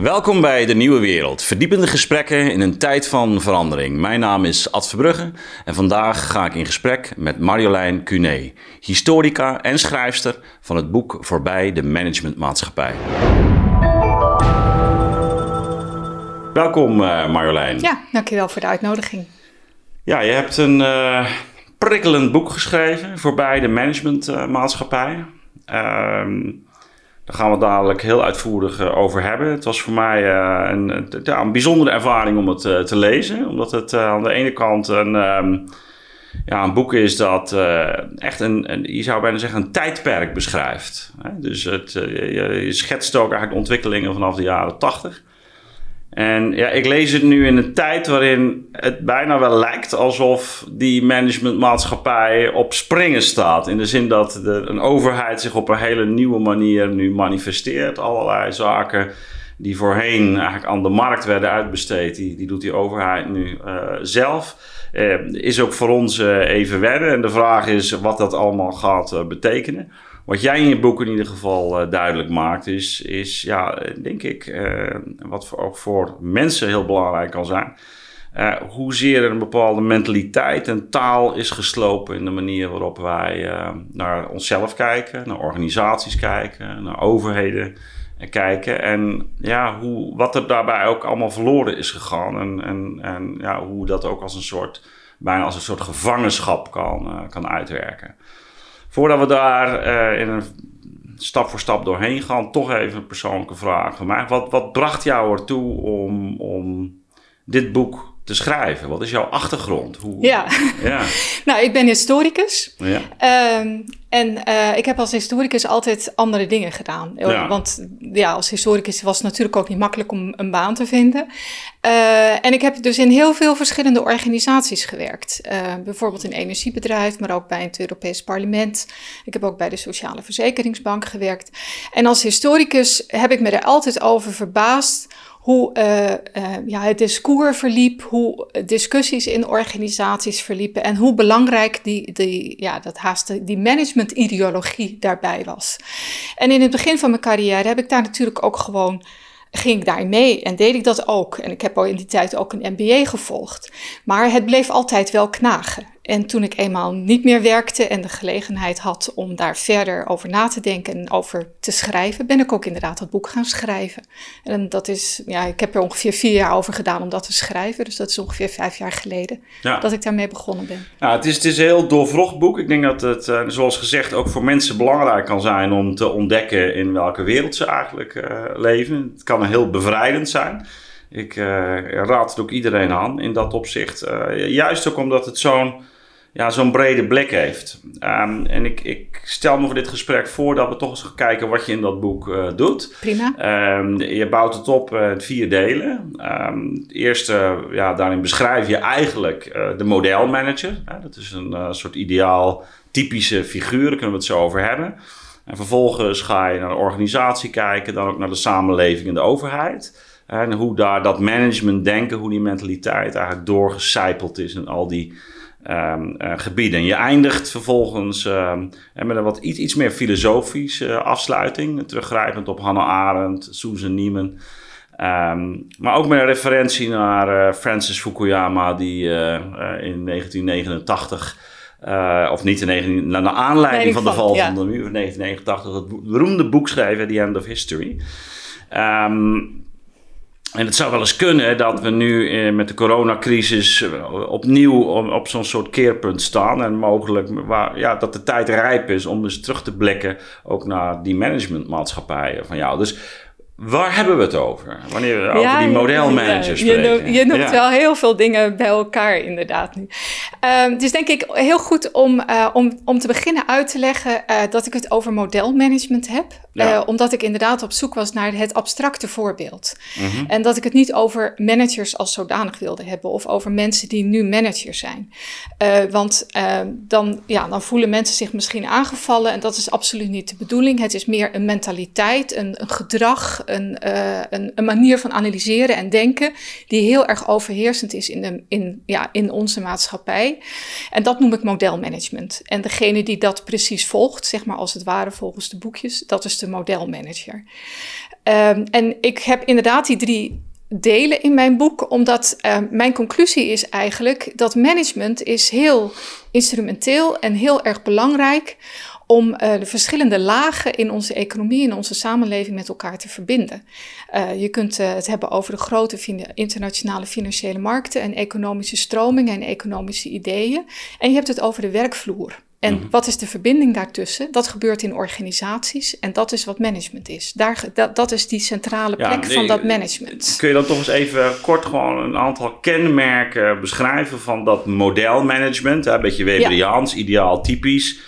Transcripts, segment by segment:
Welkom bij De Nieuwe Wereld. Verdiepende gesprekken in een tijd van verandering. Mijn naam is Ad Verbrugge en vandaag ga ik in gesprek met Marjolein Cuné, historica en schrijfster van het boek Voorbij de Managementmaatschappij. Welkom uh, Marjolein. Ja, dankjewel voor de uitnodiging. Ja, je hebt een uh, prikkelend boek geschreven, Voorbij de Managementmaatschappij. Uh, daar gaan we het dadelijk heel uitvoerig eh, over hebben. Het was voor mij uh, een, ja, een bijzondere ervaring om het uh, te lezen. Omdat het aan de ene kant een, um, ja, een boek is dat echt een, een, je zou bijna zeggen, een tijdperk beschrijft. Dus het, je, je, schetst ook eigenlijk de ontwikkelingen vanaf de jaren tachtig. En ja, ik lees het nu in een tijd waarin het bijna wel lijkt alsof die managementmaatschappij op springen staat. In de zin dat de, een overheid zich op een hele nieuwe manier nu manifesteert. Allerlei zaken die voorheen eigenlijk aan de markt werden uitbesteed, die, die doet die overheid nu uh, zelf. Uh, is ook voor ons uh, even wennen. En de vraag is wat dat allemaal gaat betekenen. Wat jij in je boek in ieder geval uh, duidelijk maakt, is, is ja, denk ik, uh, wat voor, ook voor mensen heel belangrijk kan zijn. Uh, hoezeer er een bepaalde mentaliteit en taal is geslopen in de manier waarop wij naar onszelf kijken, naar organisaties kijken, naar overheden kijken. En ja, hoe, wat er daarbij ook allemaal verloren is gegaan. En, en, en ja, hoe dat ook als een soort, bijna als een soort gevangenschap kan, kan uitwerken. Voordat we daar uh, in een stap voor stap doorheen gaan, toch even een persoonlijke vraag van mij. Wat, wat bracht jou ertoe om, om dit boek te schrijven? Wat is jouw achtergrond? Hoe, ja. ja. nou, ik ben historicus. Ja. Um, en uh, ik heb als historicus altijd andere dingen gedaan. Ja. Want ja, als historicus was het natuurlijk ook niet makkelijk om een baan te vinden. Uh, en ik heb dus in heel veel verschillende organisaties gewerkt. Uh, bijvoorbeeld in een energiebedrijf, maar ook bij het Europees Parlement. Ik heb ook bij de Sociale Verzekeringsbank gewerkt. En als historicus heb ik me er altijd over verbaasd hoe uh, ja, het discours verliep, hoe discussies in organisaties verliepen en hoe belangrijk die, die, ja, dat haast die managementideologie daarbij was. En in het begin van mijn carrière heb ik daar natuurlijk ook gewoon ging ik daar mee en deed ik dat ook. En ik heb al in die tijd ook een MBA gevolgd. Maar het bleef altijd wel knagen. En toen ik eenmaal niet meer werkte en de gelegenheid had om daar verder over na te denken en over te schrijven, ben ik ook inderdaad dat boek gaan schrijven. En dat is, ja, ik heb er ongeveer vier jaar over gedaan om dat te schrijven. Dus dat is ongeveer vijf jaar geleden dat ik daarmee begonnen ben. Nou, het is, het is een heel doorvrocht boek. Ik denk dat het, uh, zoals gezegd, ook voor mensen belangrijk kan zijn om te ontdekken in welke wereld ze eigenlijk uh, leven. Het kan heel bevrijdend zijn. Ik uh, raad het ook iedereen aan in dat opzicht. juist ook omdat het zo'n ja, zo'n brede blik heeft. Um, en ik, ik stel me voor dit gesprek voor dat we toch eens gaan kijken wat je in dat boek uh, doet. Prima. Um, je bouwt het op uh, in vier delen. Um, het eerste, ja, daarin beschrijf je eigenlijk uh, de modelmanager. dat is een soort ideaal typische figuur, daar kunnen we het zo over hebben. En vervolgens ga je naar de organisatie kijken, dan ook naar de samenleving en de overheid. En hoe daar dat management denken, hoe die mentaliteit eigenlijk doorgecijpeld is en al die um, uh, gebieden. Je eindigt vervolgens um, met een wat iets, iets meer filosofische afsluiting, teruggrijpend op Hannah Arendt, Susan Neiman. Um, maar ook met een referentie naar uh, Francis Fukuyama, die in 1989, of niet in 19, naar aanleiding van de val van, de muur van 1989, het beroemde boek schreef, The End of History. Um, en het zou wel eens kunnen dat we nu eh, met de coronacrisis eh, opnieuw op, zo'n soort keerpunt staan. En mogelijk waar, ja, dat de tijd rijp is om dus terug te blikken ook naar die managementmaatschappijen van jou. Dus Waar hebben we het over? Wanneer we over die modelmanagers ja, spreken. Je, noemt, wel heel veel dingen bij elkaar inderdaad nu. Um, is denk ik heel goed om, uh, om, om te beginnen uit te leggen uh, dat ik het over modelmanagement heb. Uh, omdat ik inderdaad op zoek was naar het abstracte voorbeeld. Mm -hmm. En dat ik het niet over managers als zodanig wilde hebben. Of over mensen die nu managers zijn. want dan, ja, dan voelen mensen zich misschien aangevallen. En dat is absoluut niet de bedoeling. Het is meer een mentaliteit, een, een gedrag een, een, een, manier van analyseren en denken die heel erg overheersend is in, de, in, ja, in onze maatschappij. En dat noem ik modelmanagement. En degene die dat precies volgt, zeg maar als het ware volgens de boekjes, dat is de modelmanager. Um, en ik heb inderdaad die drie delen in mijn boek, omdat uh, mijn conclusie is eigenlijk dat management is heel instrumenteel en heel erg belangrijk om uh, de verschillende lagen in onze economie en onze samenleving met elkaar te verbinden. Uh, je kunt het hebben over de grote internationale financiële markten en economische stromingen en economische ideeën. En je hebt het over de werkvloer. En mhm. wat is de verbinding daartussen? Dat gebeurt in organisaties en dat is wat management is. Daar, dat, dat is die centrale plek van dat management. Kun je dan toch eens even kort gewoon een aantal kenmerken beschrijven van dat modelmanagement? Een beetje Weberiaans, ja. ideaal, typisch.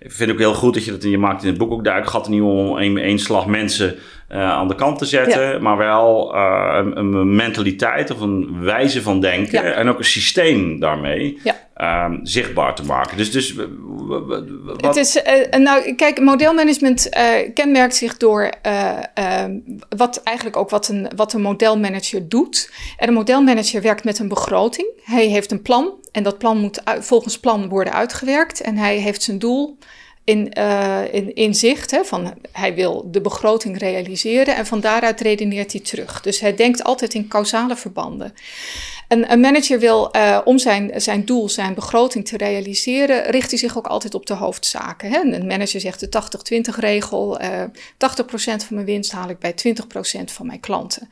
Ik vind ook heel goed dat je dat in je maakt in het boek ook duidelijk. gaat niet om één slag mensen uh, aan de kant te zetten, maar wel uh, een, een, mentaliteit of een wijze van denken en ook een systeem daarmee uh, zichtbaar te maken. Dus, dus wat... Het is, uh, nou, kijk, modelmanagement kenmerkt zich door ehm, wat eigenlijk ook wat een, wat een modelmanager doet. En een modelmanager werkt met een begroting. Hij heeft een plan en dat plan moet volgens plan worden uitgewerkt en hij heeft zijn doel in, uh, in, in zicht. Hè, van hij wil de begroting realiseren en van daaruit redeneert hij terug. Dus hij denkt altijd in causale verbanden. En een manager wil, uh, om zijn, zijn doel, zijn begroting te realiseren, richt hij zich ook altijd op de hoofdzaken. Hè? Een manager zegt de 80-20 regel, uh, 80% van mijn winst haal ik bij 20% van mijn klanten.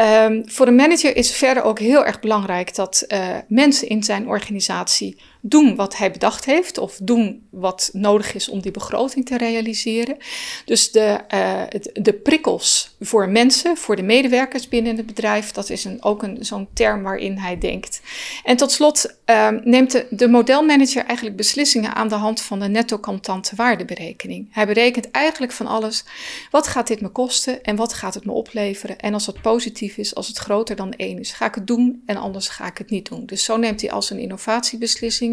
Um, voor een manager is verder ook heel erg belangrijk dat uh, mensen in zijn organisatie doen wat hij bedacht heeft of doen wat nodig is om die begroting te realiseren. Dus de, uh, de prikkels voor mensen, voor de medewerkers binnen het bedrijf, dat is een, ook een, zo'n term waarin hij denkt. En tot slot uh, neemt de, de modelmanager eigenlijk beslissingen aan de hand van de netto contante waardeberekening. Hij berekent eigenlijk van alles. Wat gaat dit me kosten en wat gaat het me opleveren? En als het positief is, als het groter dan één is, ga ik het doen en anders ga ik het niet doen. Dus zo neemt hij als een innovatiebeslissing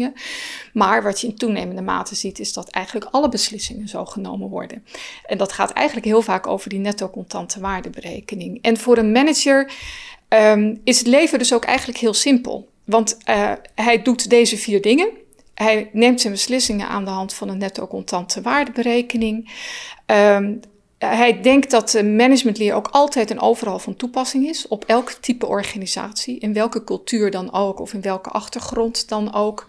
maar wat je in toenemende mate ziet, is dat eigenlijk alle beslissingen zo genomen worden. En dat gaat eigenlijk heel vaak over die netto contante waardeberekening. En voor een manager um, is het leven dus ook eigenlijk heel simpel. Want uh, hij doet deze vier dingen. Hij neemt zijn beslissingen aan de hand van een netto contante waardeberekening. Um, hij denkt dat managementleer ook altijd en overal van toepassing is op elk type organisatie, in welke cultuur dan ook of in welke achtergrond dan ook.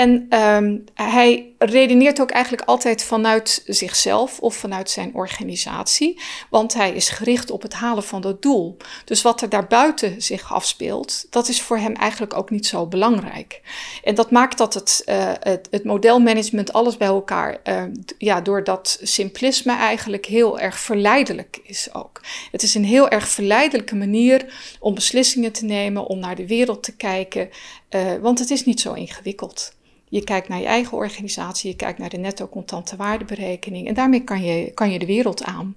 En um, hij redeneert ook eigenlijk altijd vanuit zichzelf of vanuit zijn organisatie, want hij is gericht op het halen van dat doel. Dus wat er daarbuiten zich afspeelt, dat is voor hem eigenlijk ook niet zo belangrijk. En dat maakt dat het, uh, het, het, modelmanagement, alles bij elkaar, uh, ja, door dat simplisme eigenlijk heel erg verleidelijk is ook. Het is een heel erg verleidelijke manier om beslissingen te nemen, om naar de wereld te kijken, uh, want het is niet zo ingewikkeld. Je kijkt naar je eigen organisatie, je kijkt naar de netto contante waardeberekening en daarmee kan je, kan je de wereld aan.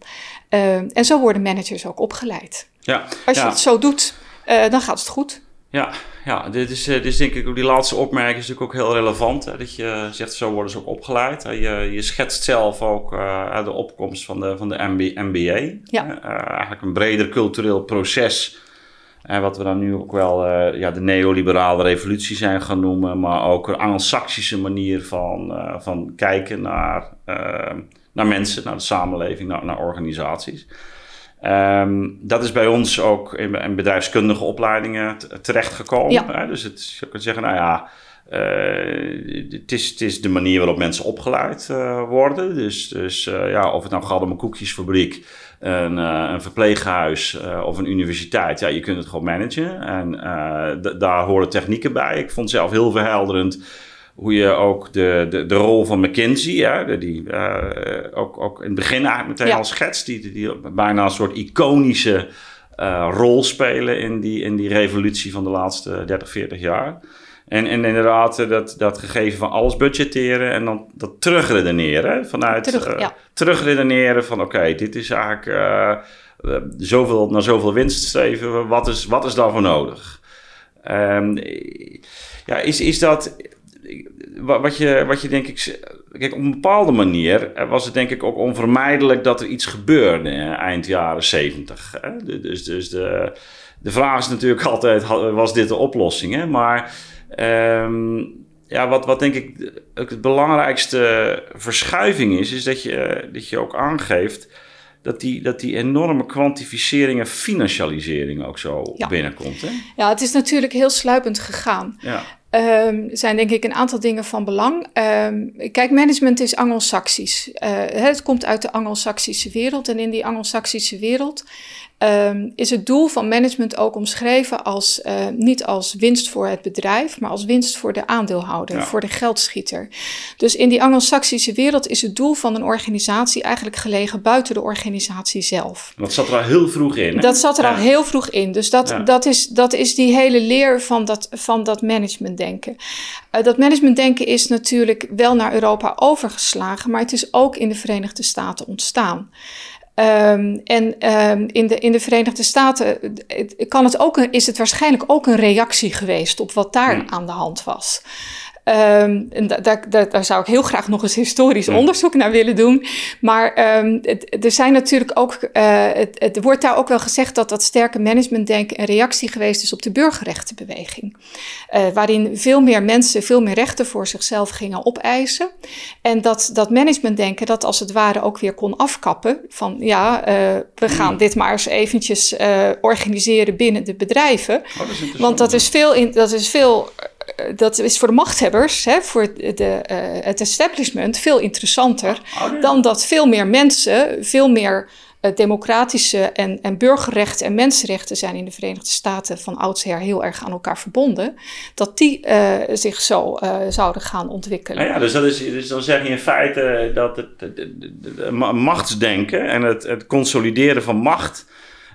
Uh, en zo worden managers ook opgeleid. Ja, Als je het zo doet, uh, dan gaat het goed. Ja, ja dit, is, dit is denk ik ook die laatste opmerking is natuurlijk ook heel relevant. Hè, dat je zegt, zo worden ze ook opgeleid. Je, je schetst zelf ook uh, de opkomst van de, van de MBA. Ja. eigenlijk een breder cultureel proces en wat we dan nu ook wel uh, ja, de neoliberale revolutie zijn gaan noemen, maar ook een anglo-saxische manier van, uh, van kijken naar, uh, naar mensen, naar de samenleving, naar, naar organisaties. Um, dat is bij ons ook in, in bedrijfskundige opleidingen terechtgekomen. Ja. Dus het, je kunt zeggen, nou ja, het, is, het is de manier waarop mensen opgeleid worden. Dus, dus ja, of het nou gaat om een koekjesfabriek een, uh, een verpleeghuis uh, of een universiteit. Ja, je kunt het gewoon managen. En uh, daar horen technieken bij. Ik vond zelf heel verhelderend hoe je ook de, de, de rol van McKinsey, ja, die ook, ook in het begin eigenlijk meteen al schetst, die, die bijna een soort iconische rol spelen in die, in die revolutie van de laatste 30, 40 jaar. En, en inderdaad, eh, dat, dat gegeven van alles budgetteren en dan dat terugredeneren. Vanuit Terug, uh, terugredeneren van oké, dit is eigenlijk uh, zoveel, naar zoveel winst streven. Wat is, wat is daarvoor nodig? Um, ja, is, is dat wat, je, wat je denk ik. Kijk, op een bepaalde manier was het denk ik ook onvermijdelijk dat er iets gebeurde eind jaren zeventig. Dus, dus de, de vraag is natuurlijk altijd: was dit de oplossing? Hè? Maar. Ehm, ja, wat, wat denk ik het belangrijkste verschuiving is, is dat je, dat je ook aangeeft dat die, dat die enorme kwantificering en financialisering ook zo binnenkomt. Hè? Ja, het is natuurlijk heel sluipend gegaan. Ja. Um, er zijn denk ik een aantal dingen van belang. Um, kijk, management is Anglo-Saxisch. Uh, het komt uit de Anglo-Saxische wereld. En in die Anglo-Saxische wereld um, is het doel van management ook omschreven als uh, niet als winst voor het bedrijf, maar als winst voor de aandeelhouder, voor de geldschieter. Dus in die Anglo-Saxische wereld is het doel van een organisatie eigenlijk gelegen buiten de organisatie zelf. Dat zat er al heel vroeg in. Hè? Dat zat er al heel vroeg in. Dus dat, dat, is, dat is die hele leer van dat, van dat managementdenken. Uh, dat managementdenken is natuurlijk wel naar Europa overgeslagen, maar het is ook in de Verenigde Staten ontstaan. Um, en um, in, de, in de Verenigde Staten kan het ook is het waarschijnlijk ook een reactie geweest op wat daar hmm. aan de hand was. Um, en daar, zou ik heel graag nog eens historisch onderzoek naar willen doen. Maar um, het, er zijn natuurlijk ook, uh, het, het, wordt daar ook wel gezegd dat dat sterke managementdenken een reactie geweest is op de burgerrechtenbeweging. Uh, waarin veel meer mensen veel meer rechten voor zichzelf gingen opeisen. En dat, dat managementdenken dat als het ware ook weer kon afkappen. Van ja, uh, we gaan hmm. dit maar eens eventjes organiseren binnen de bedrijven. Oh, dat Want dat is veel, in, dat is veel eh, dat is voor de machthebbers, hè, voor de, uh, het establishment, veel interessanter oh, oh, dan dat veel meer mensen, veel meer uh, democratische en, en burgerrechten en mensenrechten zijn in de Verenigde Staten van oudsher heel erg aan elkaar verbonden, dat die zich zo zouden gaan ontwikkelen. Nou ja, dus, dat is, dus dan zeg je in feite dat het, het, het machtsdenken en het, het consolideren van macht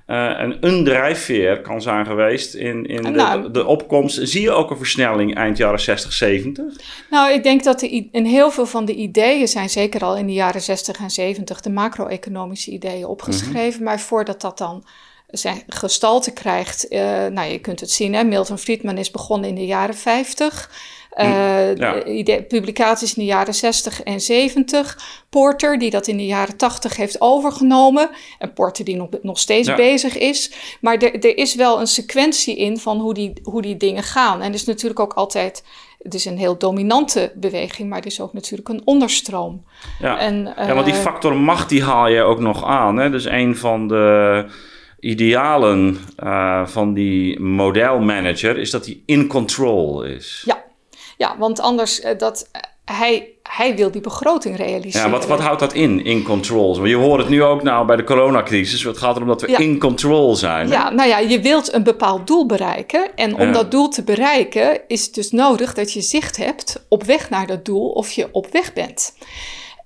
uh, een, drijfveer kan zijn geweest in, in de, nou, de, opkomst. Zie je ook een versnelling eind jaren 60, 70? Nou, ik denk dat de, in heel veel van de ideeën zijn, zeker al in de jaren 60 en 70, de macro-economische ideeën opgeschreven. Mhm. Maar voordat dat dan zijn gestalte krijgt, uh, nou je kunt het zien, hè, Milton Friedman is begonnen in de jaren 50. Uh, publicaties in de jaren 60 en 70. Porter, die dat in de jaren 80 heeft overgenomen. En Porter, die nog, nog steeds bezig is. Maar er, is wel een sequentie in van hoe die, hoe die dingen gaan. En is natuurlijk ook altijd. Het is een heel dominante beweging, maar er is ook natuurlijk een onderstroom. Ja, en, ja want die eh, factor macht die haal je ook nog aan. Hè? Dus een van de idealen uh, van die modelmanager is dat hij in control is. Ja, ja, want anders uh, dat uh, hij, hij wil die begroting realiseren. Ja, wat, wat houdt dat in, in control? Je hoort het nu ook nou bij de coronacrisis. Het gaat erom dat we in control zijn. Ja, nou ja, je wilt een bepaald doel bereiken. En om dat doel te bereiken is het dus nodig dat je zicht hebt op weg naar dat doel of je op weg bent.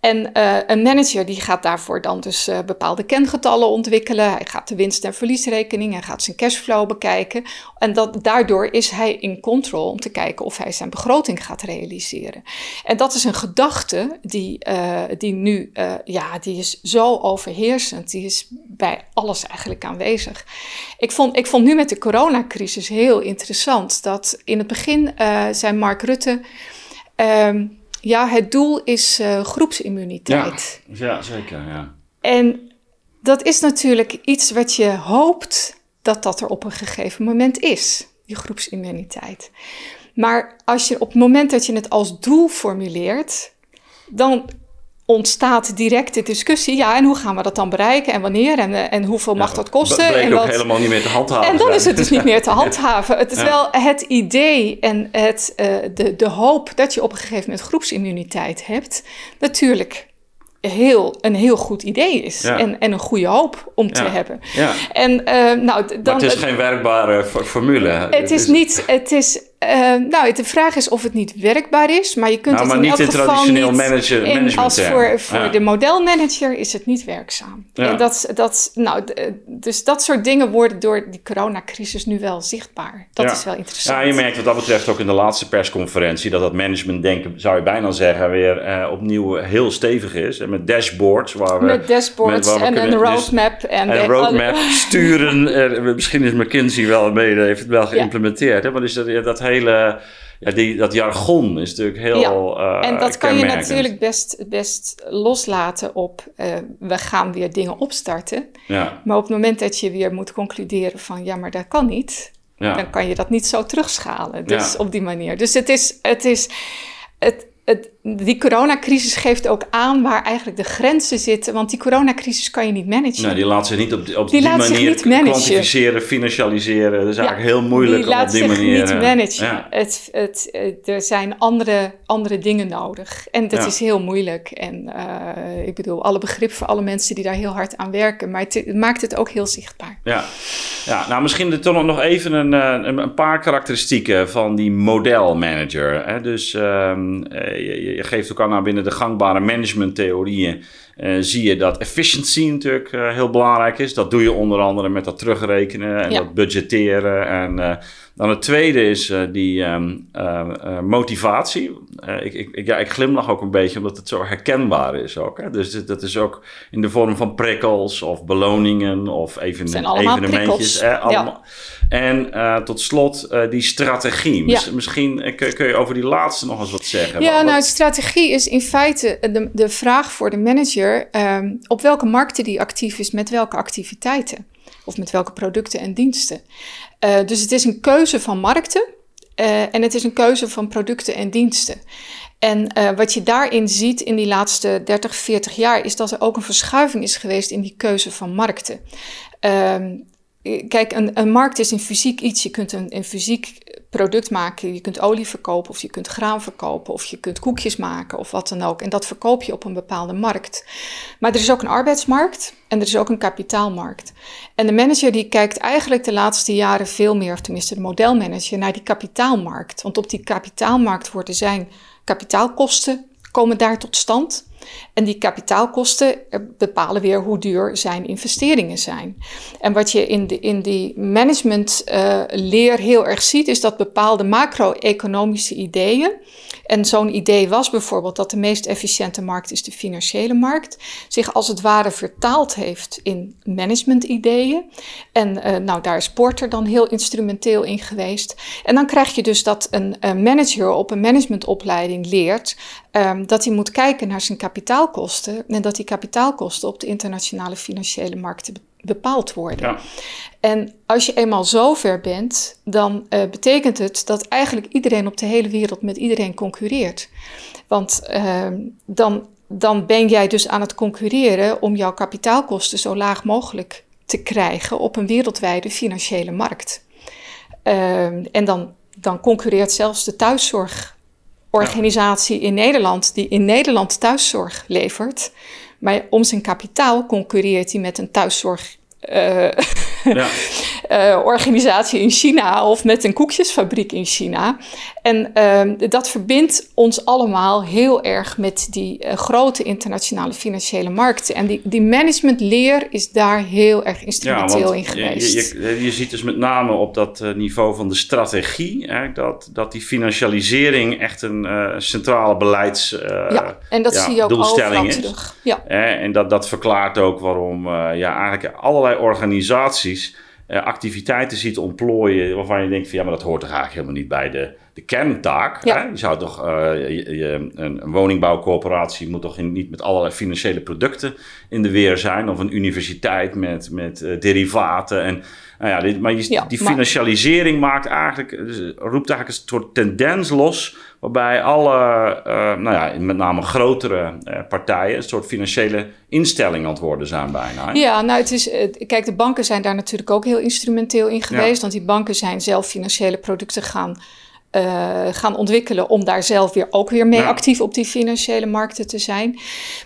En uh, een manager die gaat daarvoor dan dus uh, bepaalde kengetallen ontwikkelen. Hij gaat de winst- en verliesrekening, hij gaat zijn cashflow bekijken. En dat, daardoor is hij in control om te kijken of hij zijn begroting gaat realiseren. En dat is een gedachte die, uh, die nu, ja, die is zo overheersend. Die is bij alles eigenlijk aanwezig. Ik vond, ik vond nu met de coronacrisis heel interessant dat in het begin zei Mark Rutte. Um, ja, het doel is uh, groepsimmuniteit. Ja, ja, zeker. Ja. En dat is natuurlijk iets wat je hoopt dat dat er op een gegeven moment is, die groepsimmuniteit. Maar als je op het moment dat je het als doel formuleert, dan ontstaat direct de discussie. Ja, en hoe gaan we dat dan bereiken en wanneer en, eh, en hoeveel mag dat kosten? Dat en ook helemaal niet meer te handhaven. En dan is het dus niet meer te handhaven. Het is wel het idee en het, uh, de, de hoop dat je op een gegeven moment groepsimmuniteit hebt. Natuurlijk heel, een heel goed idee is. En, en een goede hoop om te hebben. Ja. En, uh, nou, dan, het is geen werkbare formule. Het is niet, het is uh, nou, de vraag is of het niet werkbaar is, maar je kunt nou, het in elk geval traditioneel niet manager, in, als voor, voor de modelmanager is het niet werkzaam. Ja. En dat, dat, nou, dus dat soort dingen worden door die coronacrisis nu wel zichtbaar. Dat is wel interessant. Ja, je merkt wat dat betreft ook in de laatste persconferentie dat dat managementdenken, zou je bijna zeggen, weer uh, opnieuw heel stevig is. En met dashboards. Waar we, met dashboards met, en een dus roadmap. Dus, en, een roadmap sturen. misschien is McKinsey wel mee, heeft het wel geïmplementeerd. Hè? Maar is dat, dat hele ja, die, dat jargon is natuurlijk heel. Ja. en dat kan je natuurlijk best, best loslaten op. we gaan weer dingen opstarten. Ja. Maar op het moment dat je weer moet concluderen van ja, maar dat kan niet. Dan kan je dat niet zo terugschalen. Dus op die manier. Dus het is. Het is het, het, die coronacrisis geeft ook aan waar eigenlijk de grenzen zitten. Want die coronacrisis kan je niet managen. Nou, die laat zich niet op die, op die, manier kwantificeren, financieren. Dat is eigenlijk heel moeilijk om op die manier... Die laat zich niet managen. Ja. Het, het, er zijn andere, andere dingen nodig. En dat is heel moeilijk. En uh, ik bedoel, alle begrip voor alle mensen die daar heel hard aan werken. Maar het, maakt het ook heel zichtbaar. Ja, ja nou misschien toch nog even een, eh, een, een paar karakteristieken van die modelmanager. Hè? Dus um, je, je geeft ook aan binnen de gangbare managementtheorieën. Uh, zie je dat efficiency natuurlijk uh, heel belangrijk is. Dat doe je onder andere met dat terugrekenen en dat budgetteren. En uh, dan het tweede is die um, motivatie. Ik, ik, ja, ik glimlach ook een beetje omdat het zo herkenbaar is ook. Hè? Dus dat is ook in de vorm van prikkels of beloningen of even, evenementjes. Eh, allemaal. En uh, tot slot die strategie. Ja. Misschien kun, kun, je over die laatste nog eens wat zeggen. Ja, wat, nou, strategie is in feite de, de vraag voor de manager um, op welke markten die actief is, met welke activiteiten of met welke producten en diensten. Uh, dus het is een keuze van markten en het is een keuze van producten en diensten. En wat je daarin ziet in die laatste 30, 40 jaar, is dat er ook een verschuiving is geweest in die keuze van markten. Um, Kijk, een, een, markt is in fysiek iets. Je kunt een, een fysiek product maken. Je kunt olie verkopen, of je kunt graan verkopen, of je kunt koekjes maken, of wat dan ook. En dat verkoop je op een bepaalde markt. Maar er is ook een arbeidsmarkt en er is ook een kapitaalmarkt. En de manager die kijkt eigenlijk de laatste jaren veel meer, of tenminste de modelmanager, naar die kapitaalmarkt. Want op die kapitaalmarkt worden zijn kapitaalkosten komen daar tot stand. En die kapitaalkosten eh, bepalen weer hoe duur zijn investeringen zijn. En wat je in, de, in die managementleer uh, heel erg ziet, is dat bepaalde macro-economische ideeën. En zo'n idee was bijvoorbeeld dat de meest efficiënte markt is de financiële markt, zich als het ware vertaald heeft in managementideeën. En uh, nou, daar is Porter dan heel instrumenteel in geweest. En dan krijg je dus dat een, een manager op een managementopleiding leert um, dat hij moet kijken naar zijn kapitaalkosten en dat die kapitaalkosten op de internationale financiële markten bepaald worden. Ja. En als je eenmaal zo ver bent, dan uh, betekent het dat eigenlijk iedereen op de hele wereld met iedereen concurreert. Want uh, dan, dan ben jij dus aan het concurreren om jouw kapitaalkosten zo laag mogelijk te krijgen op een wereldwijde financiële markt. Uh, en dan, dan concurreert zelfs de thuiszorg organisatie in Nederland die in Nederland thuiszorg levert. Maar om zijn kapitaal concurreert hij met een thuiszorg uh, ja. uh, organisatie in China of met een koekjesfabriek in China. En uh, dat verbindt ons allemaal heel erg met die uh, grote internationale financiële markten. En die, die managementleer is daar heel erg instrumenteel ja, in geweest. Je, je, je, ziet dus met name op dat niveau van de strategie hè, dat, dat die financialisering echt een centrale beleids ja, en dat zie je ook doelstelling is. Terug. Ja. en dat, dat verklaart ook waarom ja, eigenlijk allerlei organisaties activiteiten ziet ontplooien waarvan je denkt van ja, maar dat hoort toch eigenlijk helemaal niet bij de, de kerntaak. Hè? Je zou toch, uh, je, een, een, woningbouwcorporatie moet toch niet met allerlei financiële producten in de weer zijn, of een universiteit met, met uh, derivaten en nou ja, dit, maar die financialisering maakt eigenlijk, dus, roept eigenlijk een soort tendens los waarbij alle, uh, nou ja, met name grotere uh, partijen, een soort financiële instelling aan het worden zijn bijna. Hè? Ja, nou het is, kijk, de banken zijn daar natuurlijk ook heel instrumenteel in geweest, want die banken zijn zelf financiële producten gaan, uh, gaan ontwikkelen om daar zelf weer ook weer mee actief op die financiële markten te zijn.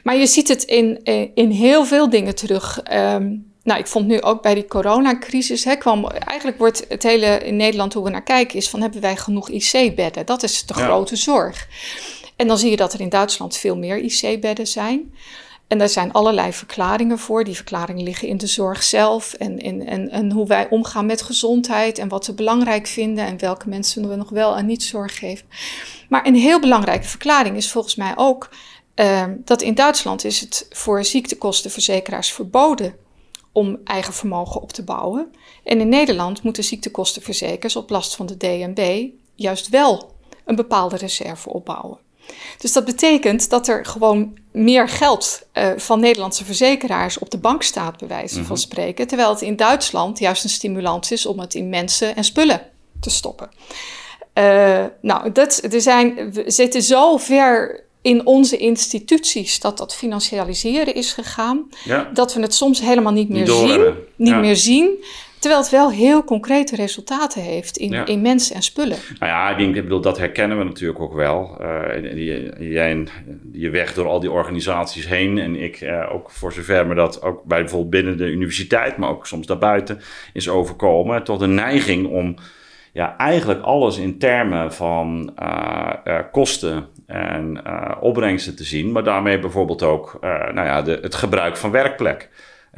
Maar je ziet het in, in heel veel dingen terug. Um, nou, ik vond nu ook bij die coronacrisis, hè, kwam, eigenlijk wordt het hele in Nederland hoe we naar kijken, is van hebben wij genoeg IC-bedden? Dat is de grote zorg. En dan zie je dat er in Duitsland veel meer IC-bedden zijn. En daar zijn allerlei verklaringen voor. Die verklaringen liggen in de zorg zelf en, en, en, en hoe wij omgaan met gezondheid en wat we belangrijk vinden en welke mensen we nog wel en niet zorg geven. Maar een heel belangrijke verklaring is volgens mij ook uh, dat in Duitsland is het voor ziektekostenverzekeraars verboden om eigen vermogen op te bouwen. En in Nederland moeten ziektekostenverzekers op last van de DNB juist wel een bepaalde reserve opbouwen. Dus dat betekent dat er gewoon meer geld uh, van Nederlandse verzekeraars op de bank staat, bij wijze van mhm. spreken. Terwijl het in Duitsland juist een stimulans is om het in mensen en spullen te stoppen. Uh, nou, dat, er zijn, we zitten zo ver in onze instituties dat dat financialiseren is gegaan, dat we het soms helemaal niet meer zien. Niet meer zien. Terwijl het wel heel concrete resultaten heeft in, in mensen en spullen. Nou ja, ik, denk, ik bedoel, dat herkennen we natuurlijk ook wel. Uh, die, jij je weg door al die organisaties heen. En ik uh, ook voor zover me dat ook bij bijvoorbeeld binnen de universiteit, maar ook soms daarbuiten is overkomen. Tot een neiging om ja, eigenlijk alles in termen van uh, kosten en opbrengsten te zien. Maar daarmee bijvoorbeeld ook nou ja, de, het gebruik van werkplek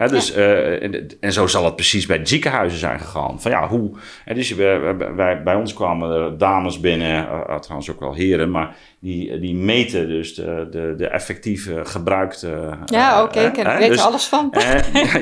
dus, uh, en, en, zo zal het precies bij de ziekenhuizen zijn gegaan. Van ja, hoe. Dus bij, bij ons kwamen er dames binnen, uh, trouwens ook wel heren, maar die, die meten dus de, de, de effectieve gebruikte. Ja, oké, okay, ik weet dus, er alles van.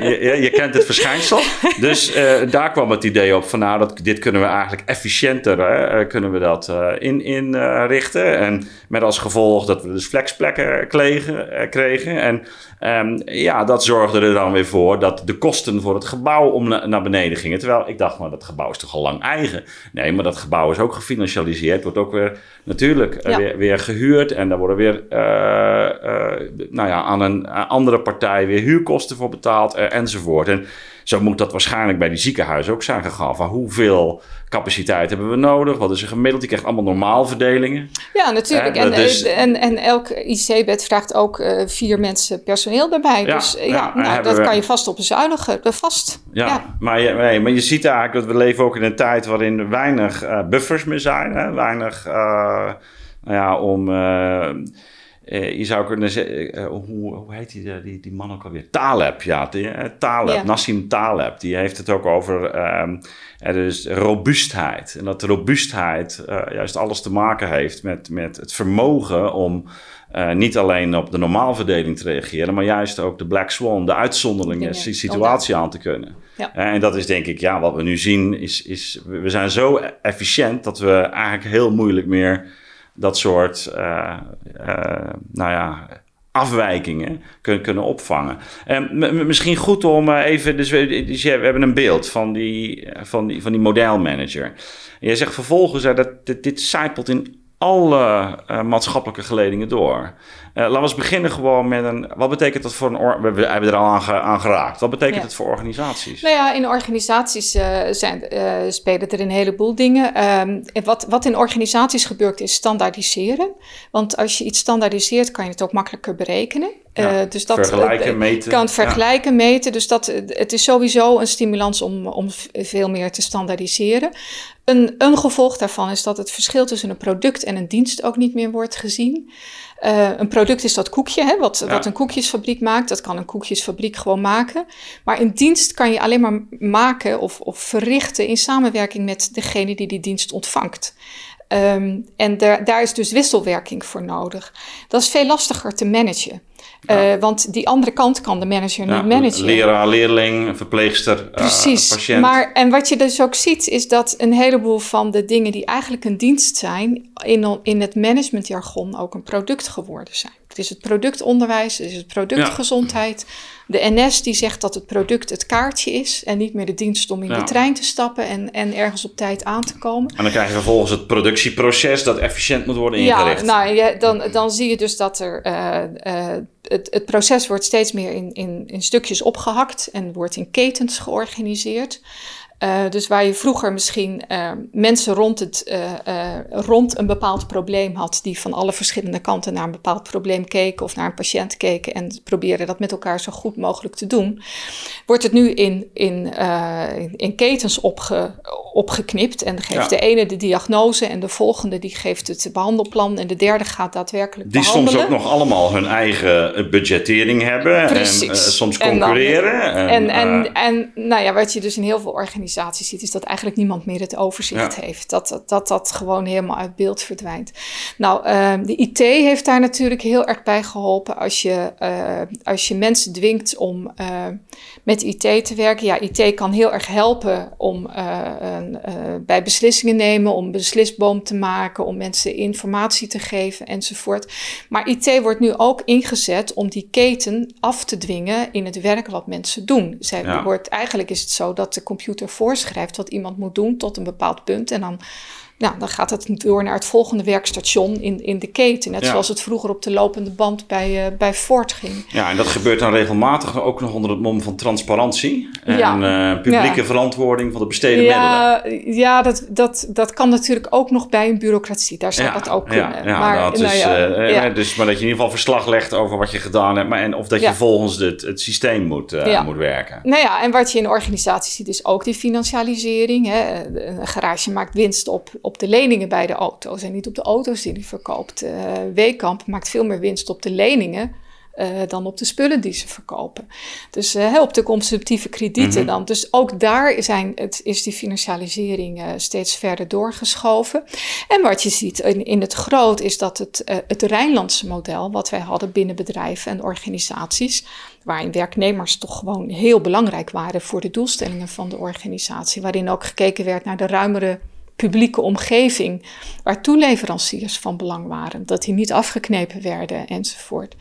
je, je, kent het verschijnsel. dus daar kwam het idee op van nou, dat, dit kunnen we eigenlijk efficiënter kunnen we dat in, inrichten. en met als gevolg dat we dus flexplekken kregen. kregen. En um, ja, dat zorgde er dan weer voor dat de kosten voor het gebouw om naar beneden gingen. Terwijl ik dacht, maar dat gebouw is toch al lang eigen? Nee, maar dat gebouw is ook gefinancialiseerd. Wordt ook weer natuurlijk eh, weer, weer, gehuurd. En daar worden weer uh, uh, nou ja, aan een andere partij weer huurkosten voor betaald enzovoort. En zo moet dat waarschijnlijk bij die ziekenhuizen ook zijn gegaan. Van hoeveel capaciteit hebben we nodig? Wat is er gemiddeld? Die krijgt allemaal normaalverdelingen. Ja, natuurlijk. En, dus, en, en elk IC-bed vraagt ook uh, vier mensen personeel erbij. Ja, dus ja, nou, dat kan je vast op bezuinigen. Vast. Ja, Maar, je, nee, maar je ziet eigenlijk dat we leven ook in een tijd waarin er weinig uh, buffers meer zijn. Hè? Weinig, uh, nou ja, om uh, je zou kunnen zeggen, uh, hoe, hoe heet die, die, die man ook alweer? Taleb, ja. Die, Taleb, ja. Nassim Taleb. Die heeft het ook over um, dus robuustheid. En dat robuustheid juist alles te maken heeft met, met het vermogen om niet alleen op de normaalverdeling te reageren, maar juist ook de black swan, de uitzonderlinge situatie aan te kunnen. Ja. en dat is denk ik, ja, wat we nu zien, is, is we zijn zo efficiënt dat we eigenlijk heel moeilijk meer dat soort uh, nou ja, afwijkingen kunnen, kunnen opvangen. En misschien goed om eh, even, dus we, dus we hebben een beeld van die, van die, van die modelmanager. Je zegt vervolgens dat dit, dit in alle uh, maatschappelijke geledingen door. Uh, laten we eens beginnen gewoon met een. Wat betekent dat voor een. We hebben er al aan, aan geraakt. Wat betekent het voor organisaties? Nou ja, in organisaties uh, zijn, spelen er een heleboel dingen. Um, wat, wat in organisaties gebeurt is standaardiseren. Want als je iets standaardiseert, kan je het ook makkelijker berekenen. Ja, dus dat vergelijken, meten. kan het vergelijken, meten. Dus dat, het is sowieso een stimulans om, om veel meer te standaardiseren. Een, een gevolg daarvan is dat het verschil tussen een product en een dienst ook niet meer wordt gezien. Uh, een product is dat koekje, hè, wat, wat een koekjesfabriek maakt. Dat kan een koekjesfabriek gewoon maken. Maar een dienst kan je alleen maar maken of, of verrichten in samenwerking met degene die die dienst ontvangt. Um, en daar, daar is dus wisselwerking voor nodig. Dat is veel lastiger te managen. Uh, want die andere kant kan de manager niet managen. Leraar, leerling, verpleegster, eh, Precies. patiënt. Maar, en wat je dus ook ziet, is dat een heleboel van de dingen die eigenlijk een dienst zijn, in, in het managementjargon ook een product geworden zijn. Het is het productonderwijs, het is het productgezondheid. De NS die zegt dat het product het kaartje is en niet meer de dienst om in de trein te stappen en, en ergens op tijd aan te komen. En dan krijg je vervolgens het productieproces dat efficiënt moet worden ingericht. Ja, nou, ja, dan, dan zie je dus dat er, uh, uh, het, het proces wordt steeds meer in, in, in stukjes opgehakt en wordt in ketens georganiseerd. Uh, dus waar je vroeger misschien uh, mensen rond, het, uh, rond een bepaald probleem had, die van alle verschillende kanten naar een bepaald probleem keken of naar een patiënt keken en proberen dat met elkaar zo goed mogelijk te doen, wordt het nu in, in, in ketens opge, opgeknipt en geeft de ene de diagnose en de volgende die geeft het behandelplan en de derde gaat daadwerkelijk die behandelen. Die soms ook nog allemaal hun eigen budgettering hebben Precies. en soms concurreren. En, en, en, en, nou ja, wat je dus in heel veel organisaties organisatie ziet, is dat eigenlijk niemand meer het overzicht heeft. Dat, dat, dat dat gewoon helemaal uit beeld verdwijnt. Nou, uh, de IT heeft daar natuurlijk heel erg bij geholpen. Als je, uh, als je mensen dwingt om uh, met IT te werken. Ja, IT kan heel erg helpen om een, bij beslissingen nemen, om een beslisboom te maken, om mensen informatie te geven enzovoort. Maar IT wordt nu ook ingezet om die keten af te dwingen in het werk wat mensen doen. Zij wordt, eigenlijk is het zo dat de computer voorschrijft wat iemand moet doen tot een bepaald punt. En dan nou, dan gaat het door naar het volgende werkstation in, in de keten. Net zoals het vroeger op de lopende band bij, uh, bij Ford ging. Ja, en dat gebeurt dan regelmatig ook nog onder het mom van transparantie. En ja. uh, publieke verantwoording van de besteden ja, middelen. Ja, dat, dat, dat kan natuurlijk ook nog bij een bureaucratie. Daar zou dat ook kunnen. Ja, maar, dat nou is, uh, dus, maar dat je in ieder geval verslag legt over wat je gedaan hebt. Maar, en of dat je volgens het, het systeem moet, moet werken. Nou ja, en wat je in organisaties ziet is ook die financialisering. Hè. Een garage maakt winst op op de leningen bij de auto's en niet op de auto's die hij verkoopt. Uh, Weekamp maakt veel meer winst op de leningen uh, dan op de spullen die ze verkopen. Dus uh, op de consumptieve kredieten mhm. dan. Dus ook daar zijn het, is die financialisering uh, steeds verder doorgeschoven. En wat je ziet in, in het groot is dat het, het Rijnlandse model, wat wij hadden binnen bedrijven en organisaties, waarin werknemers toch gewoon heel belangrijk waren voor de doelstellingen van de organisatie, waarin ook gekeken werd naar de ruimere publieke omgeving, waar toeleveranciers van belang waren, dat die niet afgeknepen werden enzovoort.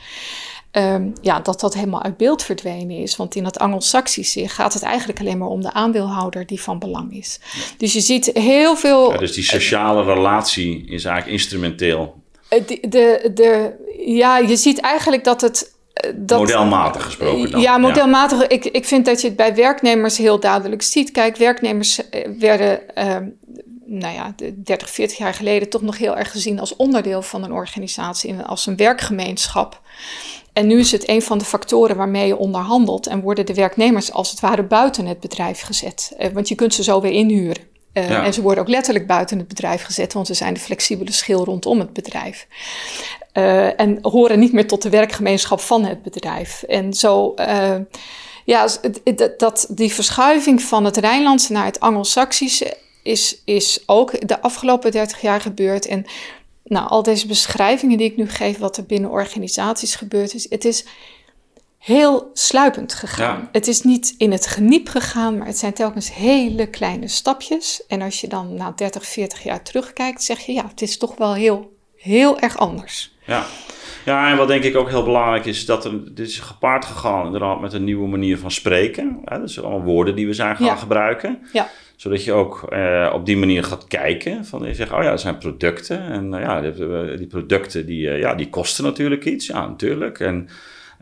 Um, ja, dat dat helemaal uit beeld verdwenen is. Want in het Anglo-Saxische gaat het eigenlijk alleen maar om de aandeelhouder die van belang is. Dus je ziet heel veel. Ja, dus die sociale relatie is eigenlijk instrumenteel. Eh, de, de, de, ja, je ziet eigenlijk dat het eh, dat, modelmatig gesproken dan. Ja, modelmatig. Ik, ik vind dat je het bij werknemers heel duidelijk ziet. Kijk, werknemers eh, werden uh, nou ja, 30, 40 jaar geleden toch nog heel erg gezien als onderdeel van een organisatie, als een werkgemeenschap. En nu is het een van de factoren waarmee je onderhandelt en worden de werknemers als het ware buiten het bedrijf gezet. Eh, want je kunt ze zo weer inhuren. Uh, En ze worden ook letterlijk buiten het bedrijf gezet, want ze zijn de flexibele schil rondom het bedrijf. Uh, en horen niet meer tot de werkgemeenschap van het bedrijf. En zo, uh, ja, dat, die verschuiving van het Rijnlandse naar het Angelsaksische is, is ook de afgelopen 30 jaar gebeurd. En nou, al deze beschrijvingen die ik nu geef, wat er binnen organisaties gebeurd is, het is heel sluipend gegaan. Het is niet in het geniep gegaan, maar het zijn telkens hele kleine stapjes. En als je dan na 30, 40 jaar terugkijkt, zeg je ja, het is toch wel heel, heel erg anders. Ja. Ja, en wat denk ik ook heel belangrijk is, dat er, dit is gepaard gegaan inderdaad met een nieuwe manier van spreken. Hè? Dat zijn allemaal woorden die we zijn gaan gebruiken. Ja zodat je ook uh, op die manier gaat kijken. Van je zegt, oh ja, er zijn producten. En uh, ja, die, die producten die, ja, die kosten natuurlijk iets. Ja, natuurlijk. En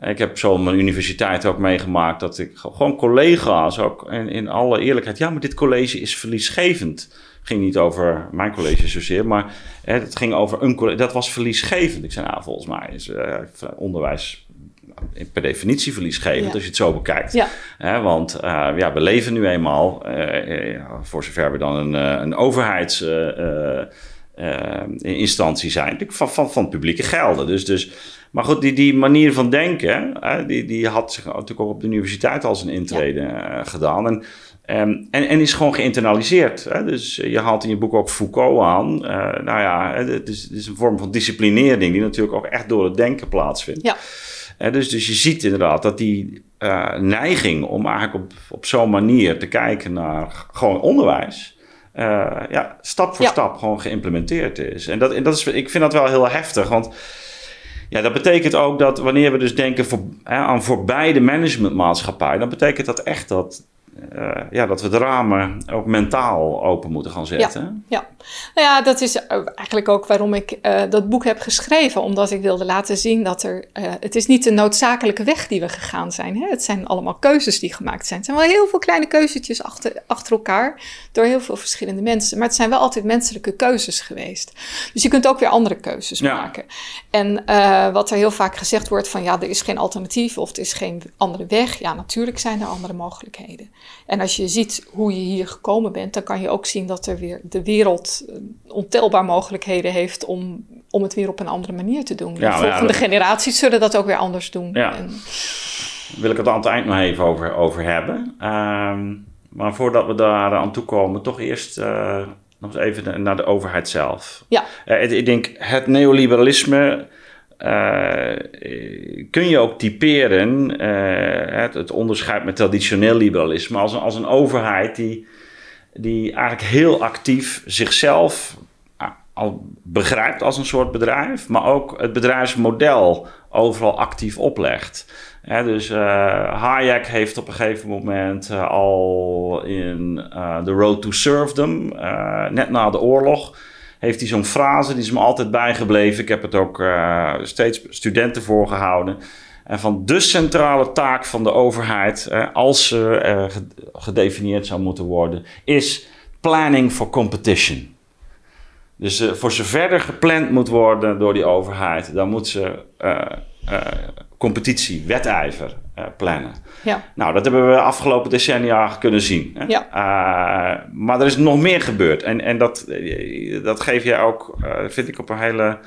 ik heb zo mijn universiteit ook meegemaakt dat ik gewoon collega's ook in, in alle eerlijkheid. Ja, maar dit college is verliesgevend. Ging niet over mijn college zozeer, maar het ging over een college. Dat was verliesgevend. Ik zei, nou, volgens mij is onderwijs per definitie verliesgevend als je het zo bekijkt. Ja. want uh, ja, we leven nu eenmaal, uh, voor zover we dan een, een overheidsinstantie zijn, van, van, van publieke gelden. Dus, dus, maar goed, die, die manier van denken, die, die had zich natuurlijk ook op de universiteit als een intrede gedaan. En, um, en, en is gewoon geïnternaliseerd. Hè? Dus je haalt in je boek ook Foucault aan. nou ja, het is, het is een vorm van disciplinering die natuurlijk ook echt door het denken plaatsvindt. Ja dus, dus je ziet inderdaad dat die uh, neiging om eigenlijk op, op zo'n manier te kijken naar gewoon onderwijs. Uh, ja, stap voor stap gewoon geïmplementeerd is. En, dat, en dat is, ik vind dat wel heel heftig, want ja, dat betekent ook dat wanneer we dus denken voor, hè, aan voorbij de managementmaatschappij, dan betekent dat echt dat uh, ja, dat we de ramen ook mentaal open moeten gaan zetten. Ja, ja. Nou ja, dat is eigenlijk ook waarom ik uh, dat boek heb geschreven. Omdat ik wilde laten zien dat er... Uh, het is niet de noodzakelijke weg die we gegaan zijn. Hè? Het zijn allemaal keuzes die gemaakt zijn. Het zijn wel heel veel kleine keuzetjes achter, achter elkaar. Door heel veel verschillende mensen. Maar het zijn wel altijd menselijke keuzes geweest. Dus je kunt ook weer andere keuzes ja. maken. En wat er heel vaak gezegd wordt van... Ja, er is geen alternatief of er is geen andere weg. Ja, natuurlijk zijn er andere mogelijkheden. En als je ziet hoe je hier gekomen bent, dan kan je ook zien dat er weer de wereld eh, ontelbaar mogelijkheden heeft om, om het weer op een andere manier te doen. de volgende generaties zullen dat ook weer anders doen. Ja. En... Wil ik het aan het eind nog even over, over hebben. Ehm, maar voordat we daar aan toe komen, toch eerst uh, nog eens even naar de overheid zelf. Ja. Uh, ik denk het neoliberalisme kun je ook typeren, uh, het, het, onderscheid met traditioneel liberalisme, als een, als een overheid die die eigenlijk heel actief zichzelf al begrijpt als een soort bedrijf, maar ook het bedrijfsmodel overal actief oplegt. dus uh, Hayek heeft op een gegeven moment al in The Road to Serfdom, net na de oorlog, heeft hij zo'n frase, die is me altijd bijgebleven. Ik heb het ook steeds studenten voorgehouden. En van de centrale taak van de overheid, als ze gedefinieerd zou moeten worden, is planning for competition. Dus uh, voor zover gepland moet worden door die overheid, dan moet ze competitie, wedijver plannen. Ja. Nou, dat hebben we afgelopen decennia kunnen zien. Hè? Ja. maar er is nog meer gebeurd. En, en dat, dat geef je ook, vind ik, op een hele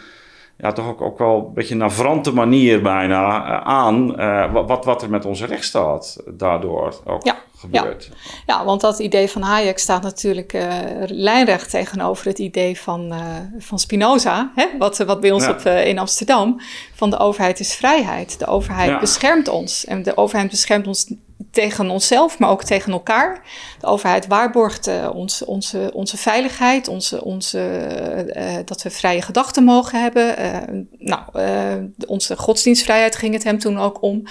ja, toch ook, ook wel een beetje navrante manier bijna aan wat, wat er met onze rechtsstaat daardoor ook ja. Gebeurt. Ja. ja, want dat idee van Hayek staat natuurlijk uh, lijnrecht tegenover het idee van, uh, van Spinoza, hè? Wat, wat bij ons op, uh, in Amsterdam, van de overheid is vrijheid. De overheid beschermt ons en de overheid beschermt ons tegen onszelf, maar ook tegen elkaar. De overheid waarborgt uh, ons, onze, onze veiligheid, onze, onze, uh, dat we vrije gedachten mogen hebben. Uh, nou, onze godsdienstvrijheid ging het hem toen ook om.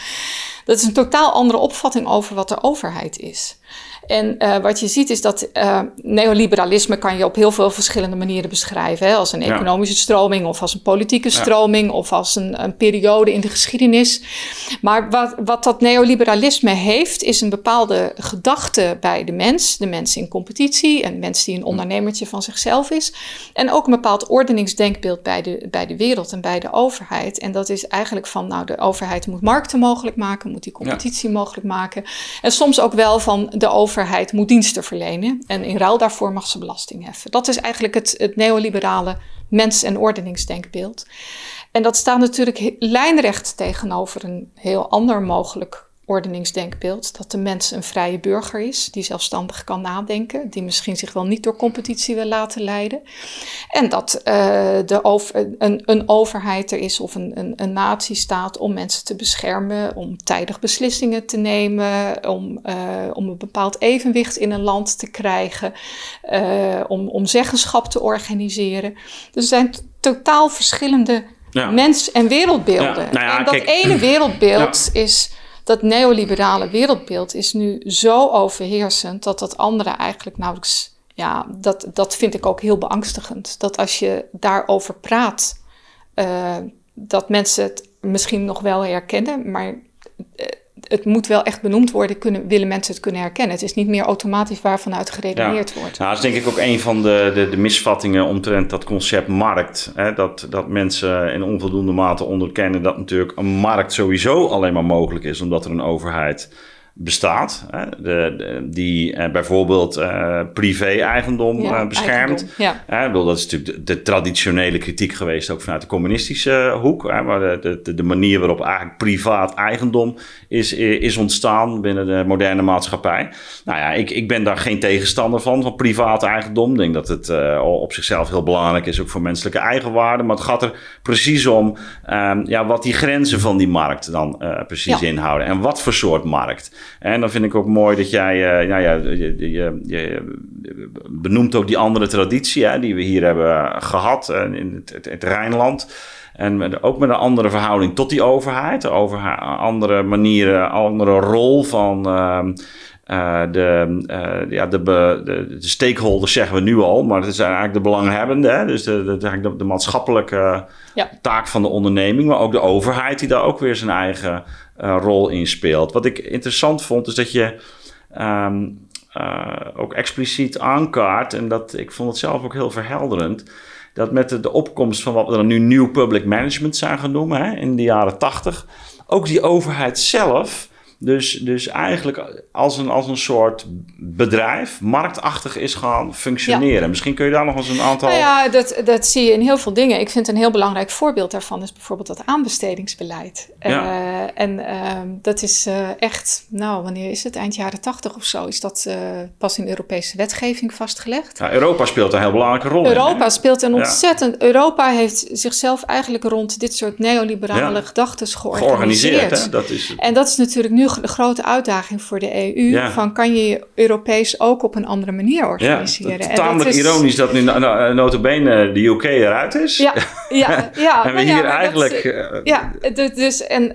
Dat is een totaal andere opvatting over wat de overheid is. En uh, wat je ziet is dat uh, neoliberalisme kan je op heel veel verschillende manieren beschrijven. Hè? Als een economische stroming of als een politieke stroming of als een, een, periode in de geschiedenis. Maar wat, wat dat neoliberalisme heeft, is een bepaalde gedachte bij de mens. De mens in competitie, een mens die een hm. ondernemertje van zichzelf is. En ook een bepaald ordeningsdenkbeeld bij de, bij de wereld en bij de overheid. En dat is eigenlijk van, nou, de overheid moet markten mogelijk maken, moet die competitie mogelijk maken. En soms ook wel van de overheid overheid moet diensten verlenen en in ruil daarvoor mag ze belasting heffen. Dat is eigenlijk het, het neoliberale mens- en ordeningsdenkbeeld. En dat staat natuurlijk lijnrecht tegenover een heel ander mogelijk ordeningsdenkbeeld. Dat de mens een vrije burger is, die zelfstandig kan nadenken, die misschien zich wel niet door competitie wil laten leiden. En dat uh, de over, een, een, overheid er is of een, een, een natie staat om mensen te beschermen, om tijdig beslissingen te nemen, om, uh, om een bepaald evenwicht in een land te krijgen, uh, om, om zeggenschap te organiseren. Dus er zijn totaal verschillende ja. mens- en wereldbeelden. Ja, nou ja, en dat kijk, ene wereldbeeld is dat neoliberale wereldbeeld is nu zo overheersend dat dat andere eigenlijk nauwelijks. Ja, dat, dat vind ik ook heel beangstigend. Dat als je daarover praat, uh, dat mensen het misschien nog wel herkennen, maar uh, het moet wel echt benoemd worden, kunnen, willen mensen het kunnen herkennen. Het is niet meer automatisch waarvanuit geredeneerd ja. wordt. Nou, dat is denk ik ook een van de, de, de misvattingen omtrent dat concept markt. Hè? Dat, dat mensen in onvoldoende mate onderkennen dat natuurlijk een markt sowieso alleen maar mogelijk is omdat er een overheid bestaat. Hè, de, die uh, bijvoorbeeld uh, privé-eigendom ja, uh, beschermt. Ja. bedoel, dat is natuurlijk de, traditionele kritiek geweest, ook vanuit de communistische hoek. Hè, maar de, de, manier waarop eigenlijk privaat eigendom is, is ontstaan binnen de moderne maatschappij. Nou ja, ik, ik ben daar geen tegenstander van, van privaat eigendom. Ik denk dat het op zichzelf heel belangrijk is, ook voor menselijke eigenwaarde. Maar het gaat er precies om um, ja, wat die grenzen van die markt dan precies ja. inhouden. En wat voor soort markt. En dan vind ik ook mooi dat jij, uh, nou ja, je, je, je, benoemt ook die andere traditie hè, die we hier hebben gehad uh, in het, het, Rijnland. En ook met een andere verhouding tot die overheid, over andere manieren, andere rol van. Uh, de, uh, ja, de, de, de, stakeholders zeggen we nu al, maar het zijn eigenlijk de belanghebbenden. Hè? Dus de, de, de, maatschappelijke ja. taak van de onderneming, maar ook de overheid die daar ook weer zijn eigen uh, rol in speelt. Wat ik interessant vond, is dat je um, uh, ook expliciet aankaart, en dat ik vond het zelf ook heel verhelderend, dat met de, de opkomst van wat we dan nu New Public Management zijn gaan noemen hè, in de jaren tachtig, ook die overheid zelf dus, dus eigenlijk als een, als een soort bedrijf marktachtig is gaan functioneren. Misschien kun je daar nog eens een aantal. Nou ja, dat, dat zie je in heel veel dingen. Ik vind een heel belangrijk voorbeeld daarvan is bijvoorbeeld dat aanbestedingsbeleid. Ja. Uh, en uh, dat is uh, echt, nou, wanneer is het? Eind jaren tachtig of zo is dat eh, pas in Europese wetgeving vastgelegd. Ja, Europa speelt een heel belangrijke rol. Europa in, speelt een ontzettend. Europa heeft zichzelf eigenlijk rond dit soort neoliberale gedachten georganiseerd. georganiseerd hè? Dat is. En dat is natuurlijk nu de grote uitdaging voor de EU. Van kan je je Europees ook op een andere manier organiseren? Ja, tamelijk is... ironisch dat nu notabene de UK eruit is. Ja, ja, ja. en we hier eigenlijk... Uh, ja, dus, en,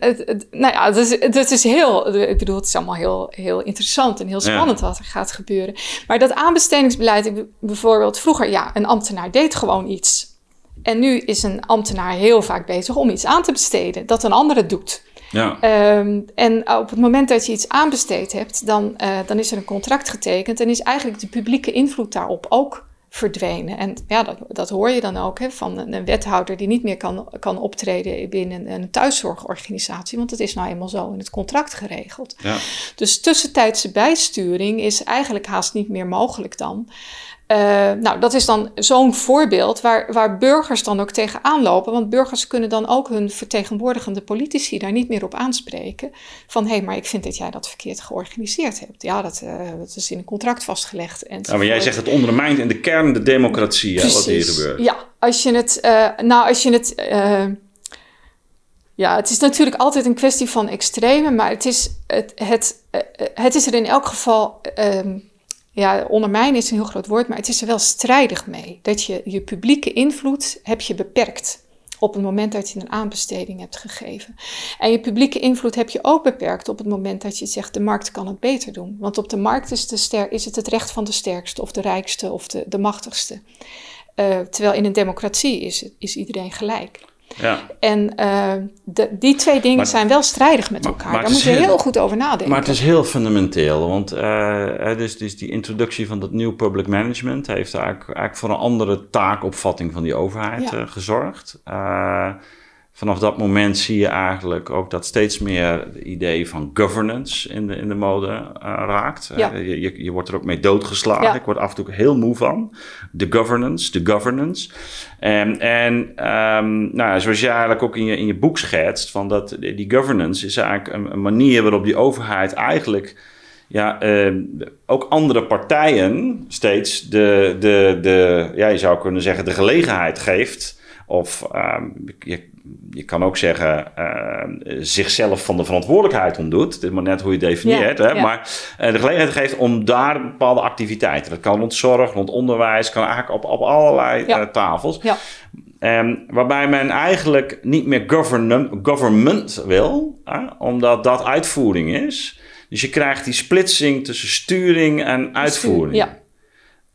nou ja, dus, het is heel... Ik bedoel, het is allemaal heel, heel interessant en heel spannend wat er gaat gebeuren. Maar dat aanbestedingsbeleid, bijvoorbeeld vroeger, ja, een ambtenaar deed gewoon iets. En nu is een ambtenaar heel vaak bezig om iets aan te besteden, dat een ander het doet. Ja. Ehm, en op het moment dat je iets aanbesteed hebt, dan, uh, dan is er een contract getekend en is eigenlijk de publieke invloed daarop ook verdwenen. En ja, dat, dat hoor je dan ook hè, van een, een, wethouder die niet meer kan, kan optreden binnen een thuiszorgorganisatie, want het is nou eenmaal zo in het contract geregeld. Ja. Dus tussentijdse bijsturing is eigenlijk haast niet meer mogelijk dan. Uh, nou, dat is dan zo'n voorbeeld waar, waar burgers dan ook tegenaan lopen. Want burgers kunnen dan ook hun vertegenwoordigende politici daar niet meer op aanspreken. Van hé, hey, maar ik vind dat jij dat verkeerd georganiseerd hebt. Ja, dat, uh, dat is in een contract vastgelegd. En ja, maar jij zegt het ondermijnt in de kern de democratie, hè, wat hier gebeurt. Ja, als je het. Uh, nou, als je het. ja, het is natuurlijk altijd een kwestie van extreme, maar het is, het, het, het is er in elk geval. Ehm, ja, ondermijnen is een heel groot woord, maar het is er wel strijdig mee. Dat je je publieke invloed heb je beperkt op het moment dat je een aanbesteding hebt gegeven. En je publieke invloed heb je ook beperkt op het moment dat je zegt de markt kan het beter doen. Want op de markt is, de ster is het het recht van de sterkste of de rijkste of de, de machtigste. Uh, terwijl in een democratie is, is iedereen gelijk. Ja. En uh, de, die twee dingen zijn wel strijdig met elkaar. Daar moet je heel, goed over nadenken. Maar het is heel fundamenteel. Want uh, dus, dus die introductie van dat nieuw public management heeft eigenlijk, eigenlijk voor een andere taakopvatting van die overheid ja. uh, gezorgd vanaf dat moment zie je eigenlijk ook dat steeds meer het idee van governance in de, in de mode uh, raakt. Ja. Uh, je, je, wordt er ook mee doodgeslagen. Ja. Ik word af en toe heel moe van. De governance, de governance. En, en um, nou, zoals je eigenlijk ook in je, in je boek schetst, van dat die governance is eigenlijk een, een manier waarop die overheid eigenlijk ja, uh, ook andere partijen steeds de, de, de, ja, je zou kunnen zeggen, de gelegenheid geeft. Of um, je, je kan ook zeggen, uh, zichzelf van de verantwoordelijkheid ontdoet. Het is maar net hoe je definieert. hè? Maar uh, de gelegenheid geeft om daar bepaalde activiteiten. Dat kan rond zorg, rond onderwijs, kan eigenlijk op, op allerlei uh, tafels. Um, waarbij men eigenlijk niet meer government wil, omdat dat uitvoering is. Dus je krijgt die splitsing tussen sturing en uitvoering. Ja.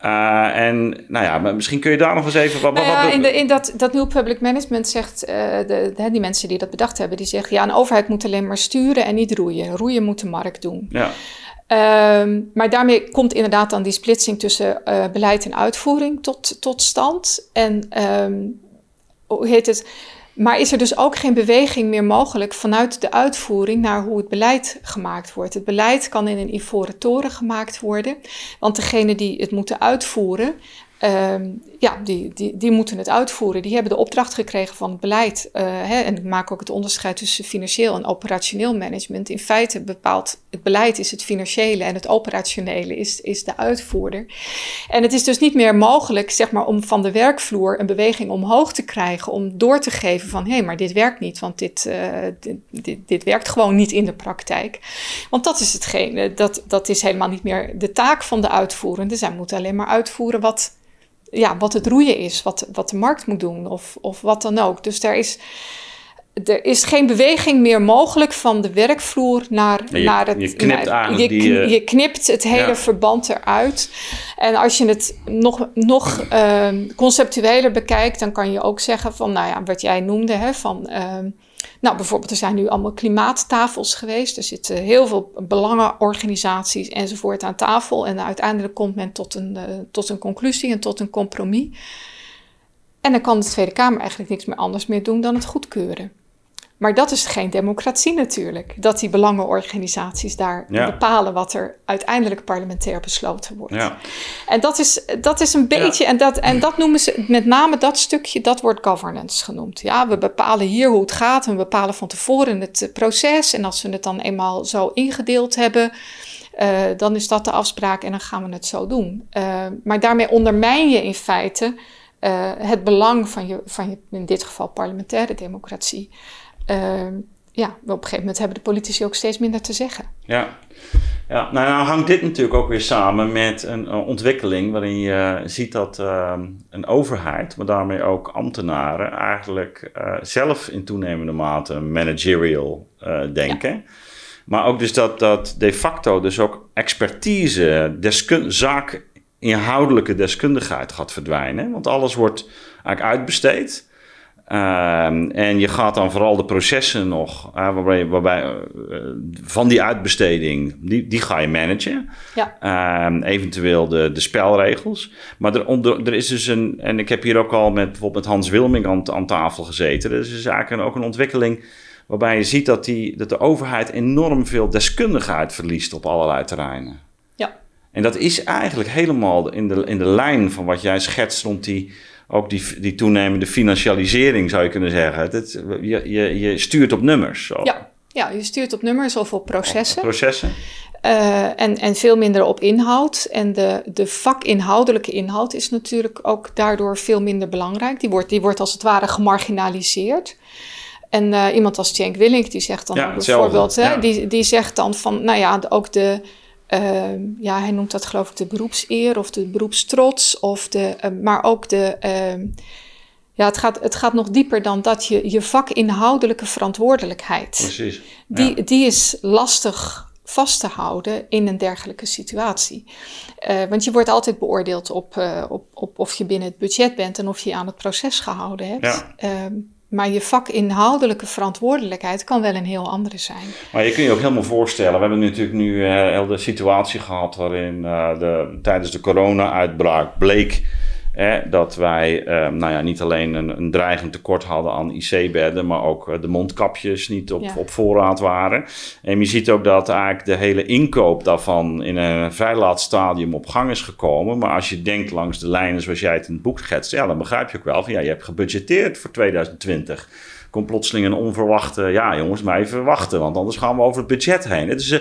Uh, en nou ja, misschien kun je daar nog eens even wat. Nou ja, in, de, in dat, dat New Public Management zegt, uh, de, de, die mensen die dat bedacht hebben, die zeggen: ja, een overheid moet alleen maar sturen en niet roeien. Roeien moet de markt doen. Ja. Um, maar daarmee komt inderdaad dan die splitsing tussen uh, beleid en uitvoering tot, tot stand. En um, hoe heet het? Maar is er dus ook geen beweging meer mogelijk vanuit de uitvoering naar hoe het beleid gemaakt wordt? Het beleid kan in een ivoren toren gemaakt worden, want degene die het moeten uitvoeren, Ehm, ja, die, die, die moeten het uitvoeren. Die hebben de opdracht gekregen van het beleid. Uh, hè, en ik maak ook het onderscheid tussen financieel en operationeel management. In feite bepaalt het beleid is het financiële en het operationele is, is de uitvoerder. En het is dus niet meer mogelijk, zeg maar, om van de werkvloer een beweging omhoog te krijgen. Om door te geven van, hé, hey, maar dit werkt niet. Want dit, uh, dit, dit, dit, werkt gewoon niet in de praktijk. Want dat is hetgene, dat, dat is helemaal niet meer de taak van de uitvoerende. Zij moeten alleen maar uitvoeren wat ja, wat het roeien is, wat, wat de markt moet doen of, of wat dan ook. Dus er is, er is geen beweging meer mogelijk van de werkvloer naar, je, naar het. Je knipt, naar, je, die, uh, je knipt het hele ja. verband eruit. En als je het nog, nog uh, conceptueler bekijkt, dan kan je ook zeggen van, nou ja, wat jij noemde, hè, van. Uh, nou, bijvoorbeeld, er zijn nu allemaal klimaattafels geweest. Er zitten heel veel belangenorganisaties enzovoort aan tafel. En uiteindelijk komt men tot een, uh, tot een conclusie en tot een compromis. En dan kan de Tweede Kamer eigenlijk niks meer anders meer doen dan het goedkeuren. Maar dat is geen democratie natuurlijk. Dat die belangenorganisaties daar ja. bepalen wat er uiteindelijk parlementair besloten wordt. Ja. En dat is, dat is een beetje, ja. en, dat, en dat noemen ze met name dat stukje, dat wordt governance genoemd. Ja, we bepalen hier hoe het gaat en we bepalen van tevoren het proces. En als we het dan eenmaal zo ingedeeld hebben, uh, dan is dat de afspraak en dan gaan we het zo doen. Uh, maar daarmee ondermijn je in feite uh, het belang van je, van je, in dit geval parlementaire democratie. Uh, ja, op een gegeven moment hebben de politici ook steeds minder te zeggen. Ja, ja nou, nou hangt dit natuurlijk ook weer samen met een, ontwikkeling waarin je ziet dat ehm, een overheid, maar daarmee ook ambtenaren, eigenlijk uh, zelf in toenemende mate managerial uh, denken. Maar ook dus dat, dat de facto dus ook expertise, deskun zaak inhoudelijke deskundigheid gaat verdwijnen. Want alles wordt eigenlijk uitbesteed. Ehm, en je gaat dan vooral de processen nog, waarbij, waarbij uh, van die uitbesteding, die, die ga je managen. Ja. Ehm, eventueel de, de spelregels. Maar er, er is dus een, en ik heb hier ook al met bijvoorbeeld met Hans Wilming aan, aan tafel gezeten. Er is dus eigenlijk ook een ontwikkeling waarbij je ziet dat, die, dat de overheid enorm veel deskundigheid verliest op allerlei terreinen. Ja. En dat is eigenlijk helemaal in de, in de lijn van wat jij schetst rond die ook die, die toenemende financialisering, zou je kunnen zeggen. Het, je, je, je stuurt op nummers. Ja, ja, je stuurt op nummers of op processen. processen. Uh, en, en veel minder op inhoud. En de, de vakinhoudelijke inhoud is natuurlijk ook daardoor veel minder belangrijk. Die wordt, die wordt als het ware gemarginaliseerd. En uh, iemand als Cenk Willink, die zegt dan ja, bijvoorbeeld, hè, die, die zegt dan van, nou ja, ook de, Ehm, ja, hij noemt dat geloof ik de beroepseer of de beroepstrots. Of de, ehm, maar ook de. Ehm, ja, het gaat, het gaat nog dieper dan dat je je vakinhoudelijke verantwoordelijkheid. Precies. Die, die is lastig vast te houden in een dergelijke situatie. Uh, want je wordt altijd beoordeeld op, uh, op, op of je binnen het budget bent en of je je aan het proces gehouden hebt. Ja. Maar je vakinhoudelijke verantwoordelijkheid kan wel een heel andere zijn. Maar je kunt je ook helemaal voorstellen. We hebben natuurlijk nu uh, de situatie gehad waarin uh, de, tijdens de corona-uitbraak bleek dat wij uh, nou ja, niet alleen een, een dreigend tekort hadden aan IC-bedden, maar ook uh, de mondkapjes niet op, op voorraad waren. En je ziet ook dat eigenlijk de hele inkoop daarvan in een vrij laat stadium op gang is gekomen. Maar als je denkt langs de lijnen zoals jij het in het boek schetst, ja, dan begrijp je ook wel van ja, je hebt gebudgeteerd voor 2020 komt plotseling een onverwachte, ja jongens, maar even wachten, want anders gaan we over het budget heen. Het is, uh,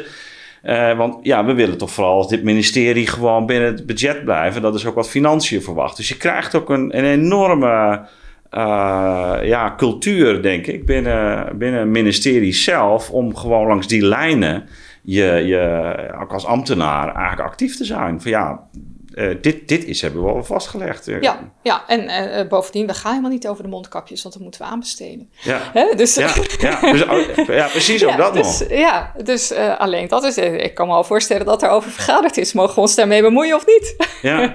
uh, want ja, we willen toch vooral als dit ministerie gewoon binnen het budget blijven. Dat is ook wat financiën verwacht. Dus je krijgt ook een, een enorme uh, ja, cultuur, denk ik, binnen, binnen het ministerie zelf. Om gewoon langs die lijnen je, je ook als ambtenaar eigenlijk actief te zijn. Van ja, uh, dit, dit is, hebben we al vastgelegd. Ja, ja. en uh, bovendien, we gaan helemaal niet over de mondkapjes, want dat moeten we aanbesteden. Ja, Hè? Dus, ja, ja, dus, ja precies, ook dat dus, nog. Ja, dus uh, alleen dat is, ik kan me al voorstellen dat er over vergaderd is. Mogen we ons daarmee bemoeien of niet? Ja.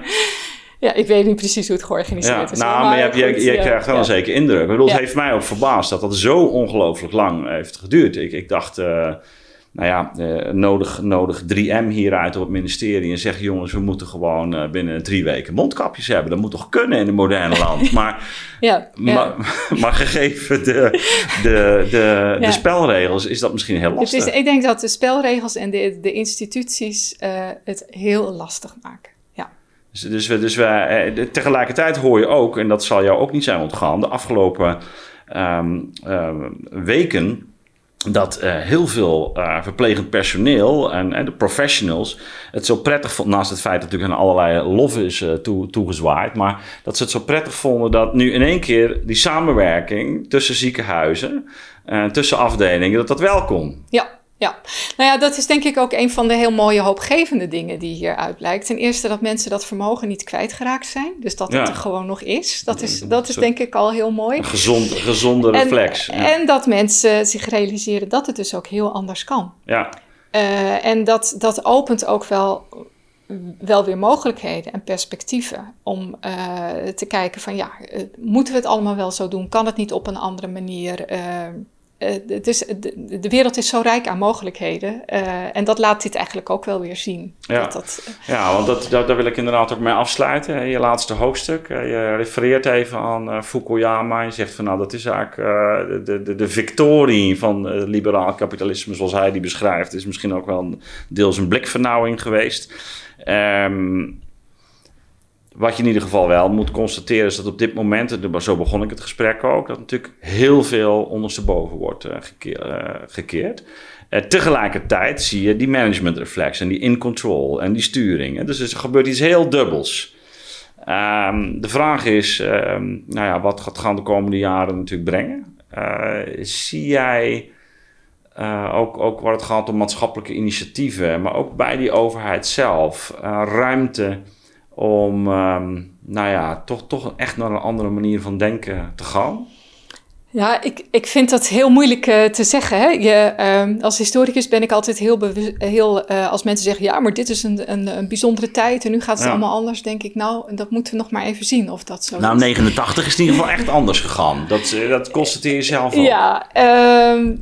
Ja, ik weet niet precies hoe het georganiseerd is. Nou, maar, je, je, je krijgt wel een zeker indruk. Ik bedoel, het heeft mij ook verbaasd dat dat zo ongelooflijk lang heeft geduurd. Ik, ik dacht, nou ja, uh, nodig, nodig 3M hieruit op het ministerie en zeggen: jongens, we moeten gewoon uh, binnen drie weken mondkapjes hebben. Dat moet toch kunnen in een moderne land? Maar, ja, maar, maar, gegeven de, de, de, de spelregels is dat misschien heel lastig. Is, ik denk dat de spelregels en de, de instituties uh, het heel lastig maken. Ja. Dus, dus, we, dus we, tegelijkertijd hoor je ook, en dat zal jou ook niet zijn ontgaan, de afgelopen um, weken dat uh, heel veel uh, verplegend personeel en, de professionals het zo prettig vonden, naast het feit dat natuurlijk aan allerlei lof is uh, toe, toegezwaaid, maar dat ze het zo prettig vonden dat nu in één keer die samenwerking tussen ziekenhuizen en tussen afdelingen, dat dat wel kon. Ja, ja, nou ja, dat is denk ik ook een van de heel mooie hoopgevende dingen die hieruit blijkt. Ten eerste dat mensen dat vermogen niet kwijtgeraakt zijn. Dus dat het er gewoon nog is. Dat is, dat is denk ik al heel mooi. Een gezond, gezonde reflex. En, en dat mensen zich realiseren dat het dus ook heel anders kan. Ja. Uh, en dat, dat opent ook wel, wel weer mogelijkheden en perspectieven om uh, te kijken van ja, uh, moeten we het allemaal wel zo doen? Kan het niet op een andere manier? Uh, het is, de, de, wereld is zo rijk aan mogelijkheden. Uh, en dat laat dit eigenlijk ook wel weer zien. Ja, dat dat, uh... ja want dat, daar, daar, wil ik inderdaad ook mee afsluiten. Je laatste hoofdstuk. je refereert even aan Fukuyama. Je zegt van nou, dat is eigenlijk de, de, de victorie van liberaal kapitalisme zoals hij die beschrijft. Is misschien ook wel deels een blikvernauwing geweest. Um, wat je in ieder geval wel moet constateren is dat op dit moment, en zo begon ik het gesprek ook, dat natuurlijk heel veel ondersteboven wordt uh, gekeerd. Uh, tegelijkertijd zie je die management reflex en die in control en die sturing. Dus er gebeurt iets heel dubbels. Um, de vraag is, um, nou ja, wat gaat gaan de komende jaren natuurlijk brengen? Zie jij ook, ook waar het gaat om maatschappelijke initiatieven, maar ook bij die overheid zelf, ruimte om, ehm, nou ja, toch, toch echt naar een andere manier van denken te gaan? Ja, ik, ik vind dat heel moeilijk uh, te zeggen. Hè? Je, uh, als historicus ben ik altijd heel, heel uh, als mensen zeggen, ja, maar dit is een, een, een bijzondere tijd en nu gaat het allemaal anders, denk ik, nou, dat moeten we nog maar even zien of dat zo nou, is. 89 is in ieder geval echt anders gegaan. Dat, eh, dat constateer je zelf ook. Ja, ehm,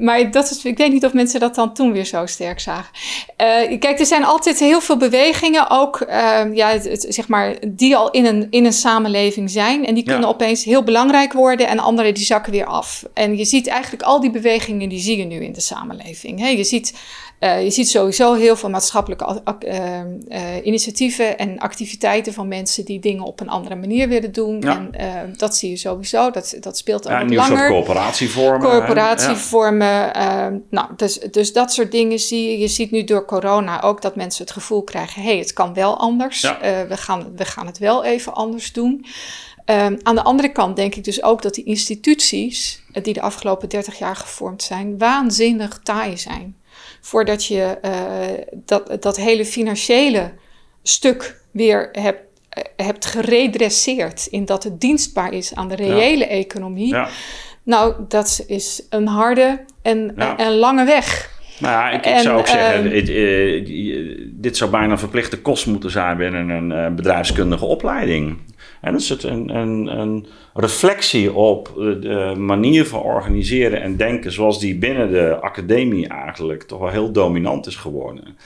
maar dat is, ik weet niet of mensen dat dan toen weer zo sterk zagen. kijk, er zijn altijd heel veel bewegingen, ook ehm, ja, het, zeg maar, die al in een, in een samenleving zijn en die kunnen opeens heel belangrijk worden en andere die zakken weer af. En je ziet eigenlijk al die bewegingen, die zie je nu in de samenleving. je, ziet, uh, je ziet sowieso heel veel maatschappelijke uh, uh, initiatieven en activiteiten van mensen die dingen op een andere manier willen doen. En dat zie je sowieso, dat, dat speelt al ja, wat langer. Soort coöperatievormen. Coöperatievormen. Ehm, nou, dus, dus dat soort dingen zie je. Je ziet nu door corona ook dat mensen het gevoel krijgen, hé, hey, het kan wel anders. we, gaan, we gaan het wel even anders doen. Um, aan de andere kant denk ik dus ook dat die instituties, eh, die de afgelopen 30 jaar gevormd zijn, waanzinnig taai zijn. Voordat je uh, dat, dat hele financiële stuk weer hebt, uh, hebt geredresseerd in dat het dienstbaar is aan de reële economie. Ja. Nou, dat is een harde en, ja. en lange weg. Nou ja, ik, ik zou ook zeggen, uh, dit zou bijna een verplichte kost moeten zijn binnen een bedrijfskundige opleiding. En dat is een, een, een reflectie op de manier van organiseren en denken zoals die binnen de academie eigenlijk toch wel heel dominant is geworden.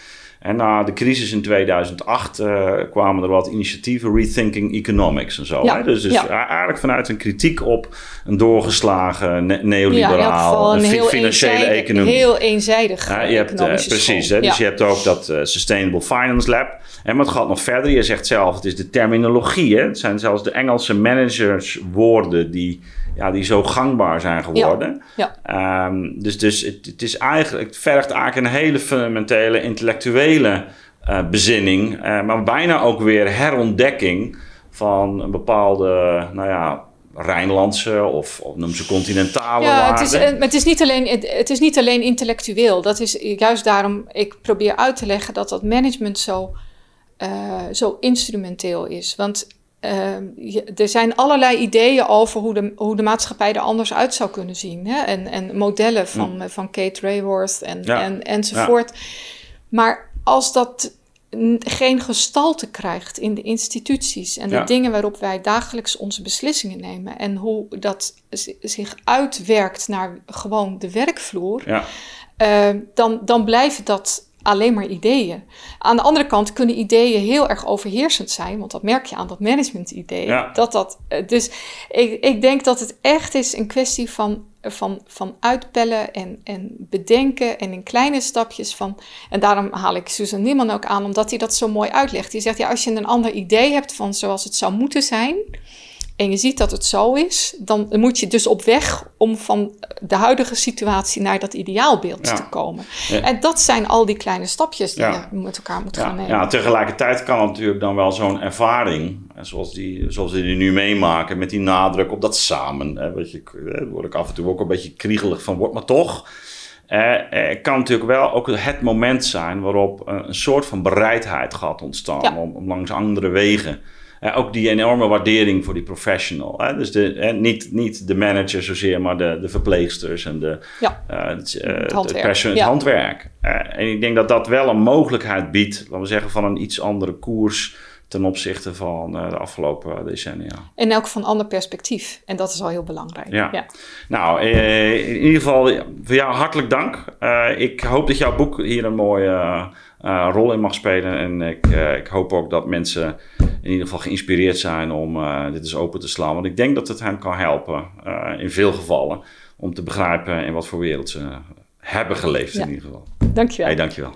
En na de crisis in 2008 uh, eh, kwamen er wat initiatieven, Rethinking Economics en zo. hè? Dus, dus eigenlijk vanuit een kritiek op een doorgeslagen ne neoliberaal, ja, een financiële economie. Heel eenzijdig. Ja, je hebt, uh, precies, hè? dus je hebt ook dat uh, Sustainable Finance Lab. En het gaat nog verder. Je zegt zelf, het is de terminologie. Hè? Het zijn zelfs de Engelse managerswoorden die ja, die zo gangbaar zijn geworden. Ja, ehm, dus dus het, het, is eigenlijk, het vergt eigenlijk een hele fundamentele intellectuele uh, bezinning, uh, maar bijna ook weer herontdekking van een bepaalde, nou ja, Rijnlandse of, of noem ze continentale ja, Het is, het, is niet alleen, het, het, is niet alleen intellectueel. Dat is juist daarom, ik probeer uit te leggen dat dat management zo, uh, zo instrumenteel is. Want Ehm, er zijn allerlei ideeën over hoe de, hoe de maatschappij er anders uit zou kunnen zien. Hè? En, en modellen van, mm. van Kate Rayworth en, en, enzovoort. Maar als dat geen gestalte krijgt in de instituties en de dingen waarop wij dagelijks onze beslissingen nemen en hoe dat zich uitwerkt naar gewoon de werkvloer, uh, dan, dan blijft dat alleen maar ideeën. Aan de andere kant kunnen ideeën heel erg overheersend zijn, want dat merk je aan dat management-idee. Dat dat, eh, dus ik, ik denk dat het echt is een kwestie van, van, van uitpellen en, en bedenken en in kleine stapjes van. En daarom haal ik Susan Niemann ook aan, omdat hij dat zo mooi uitlegt. Die zegt, ja, als je een ander idee hebt van zoals het zou moeten zijn en je ziet dat het zo is, dan moet je dus op weg om van de huidige situatie naar dat ideaalbeeld te komen. En dat zijn al die kleine stapjes die je met elkaar moet gaan nemen. Ja, tegelijkertijd kan natuurlijk dan wel zo'n ervaring, zoals die, zoals die nu meemaken, met die nadruk op dat samen. Hè, weet je, daar word ik af en toe ook een beetje kriegelig van, wordt maar toch. Eh, kan natuurlijk wel ook het moment zijn waarop een soort van bereidheid gaat ontstaan om, om langs andere wegen uh, ook die enorme waardering voor die professional. Hè? Dus de, niet, niet de manager zozeer, maar de, de verpleegsters en de, ja. uh, het, uh, het, handwerk. Het, handwerk. en ik denk dat dat wel een mogelijkheid biedt, laten we zeggen, van een iets andere koers ten opzichte van de afgelopen decennia. En ook van ander perspectief. En dat is al heel belangrijk. Ja. ja. Nou, in ieder geval voor jou hartelijk dank. ik hoop dat jouw boek hier een mooie rol in mag spelen. En ik, ik hoop ook dat mensen in ieder geval geïnspireerd zijn om uh, dit eens open te slaan. Want ik denk dat het hen kan helpen, in veel gevallen, om te begrijpen in wat voor wereld ze hebben geleefd ja. in ieder geval. Dankjewel. Hey, dankjewel.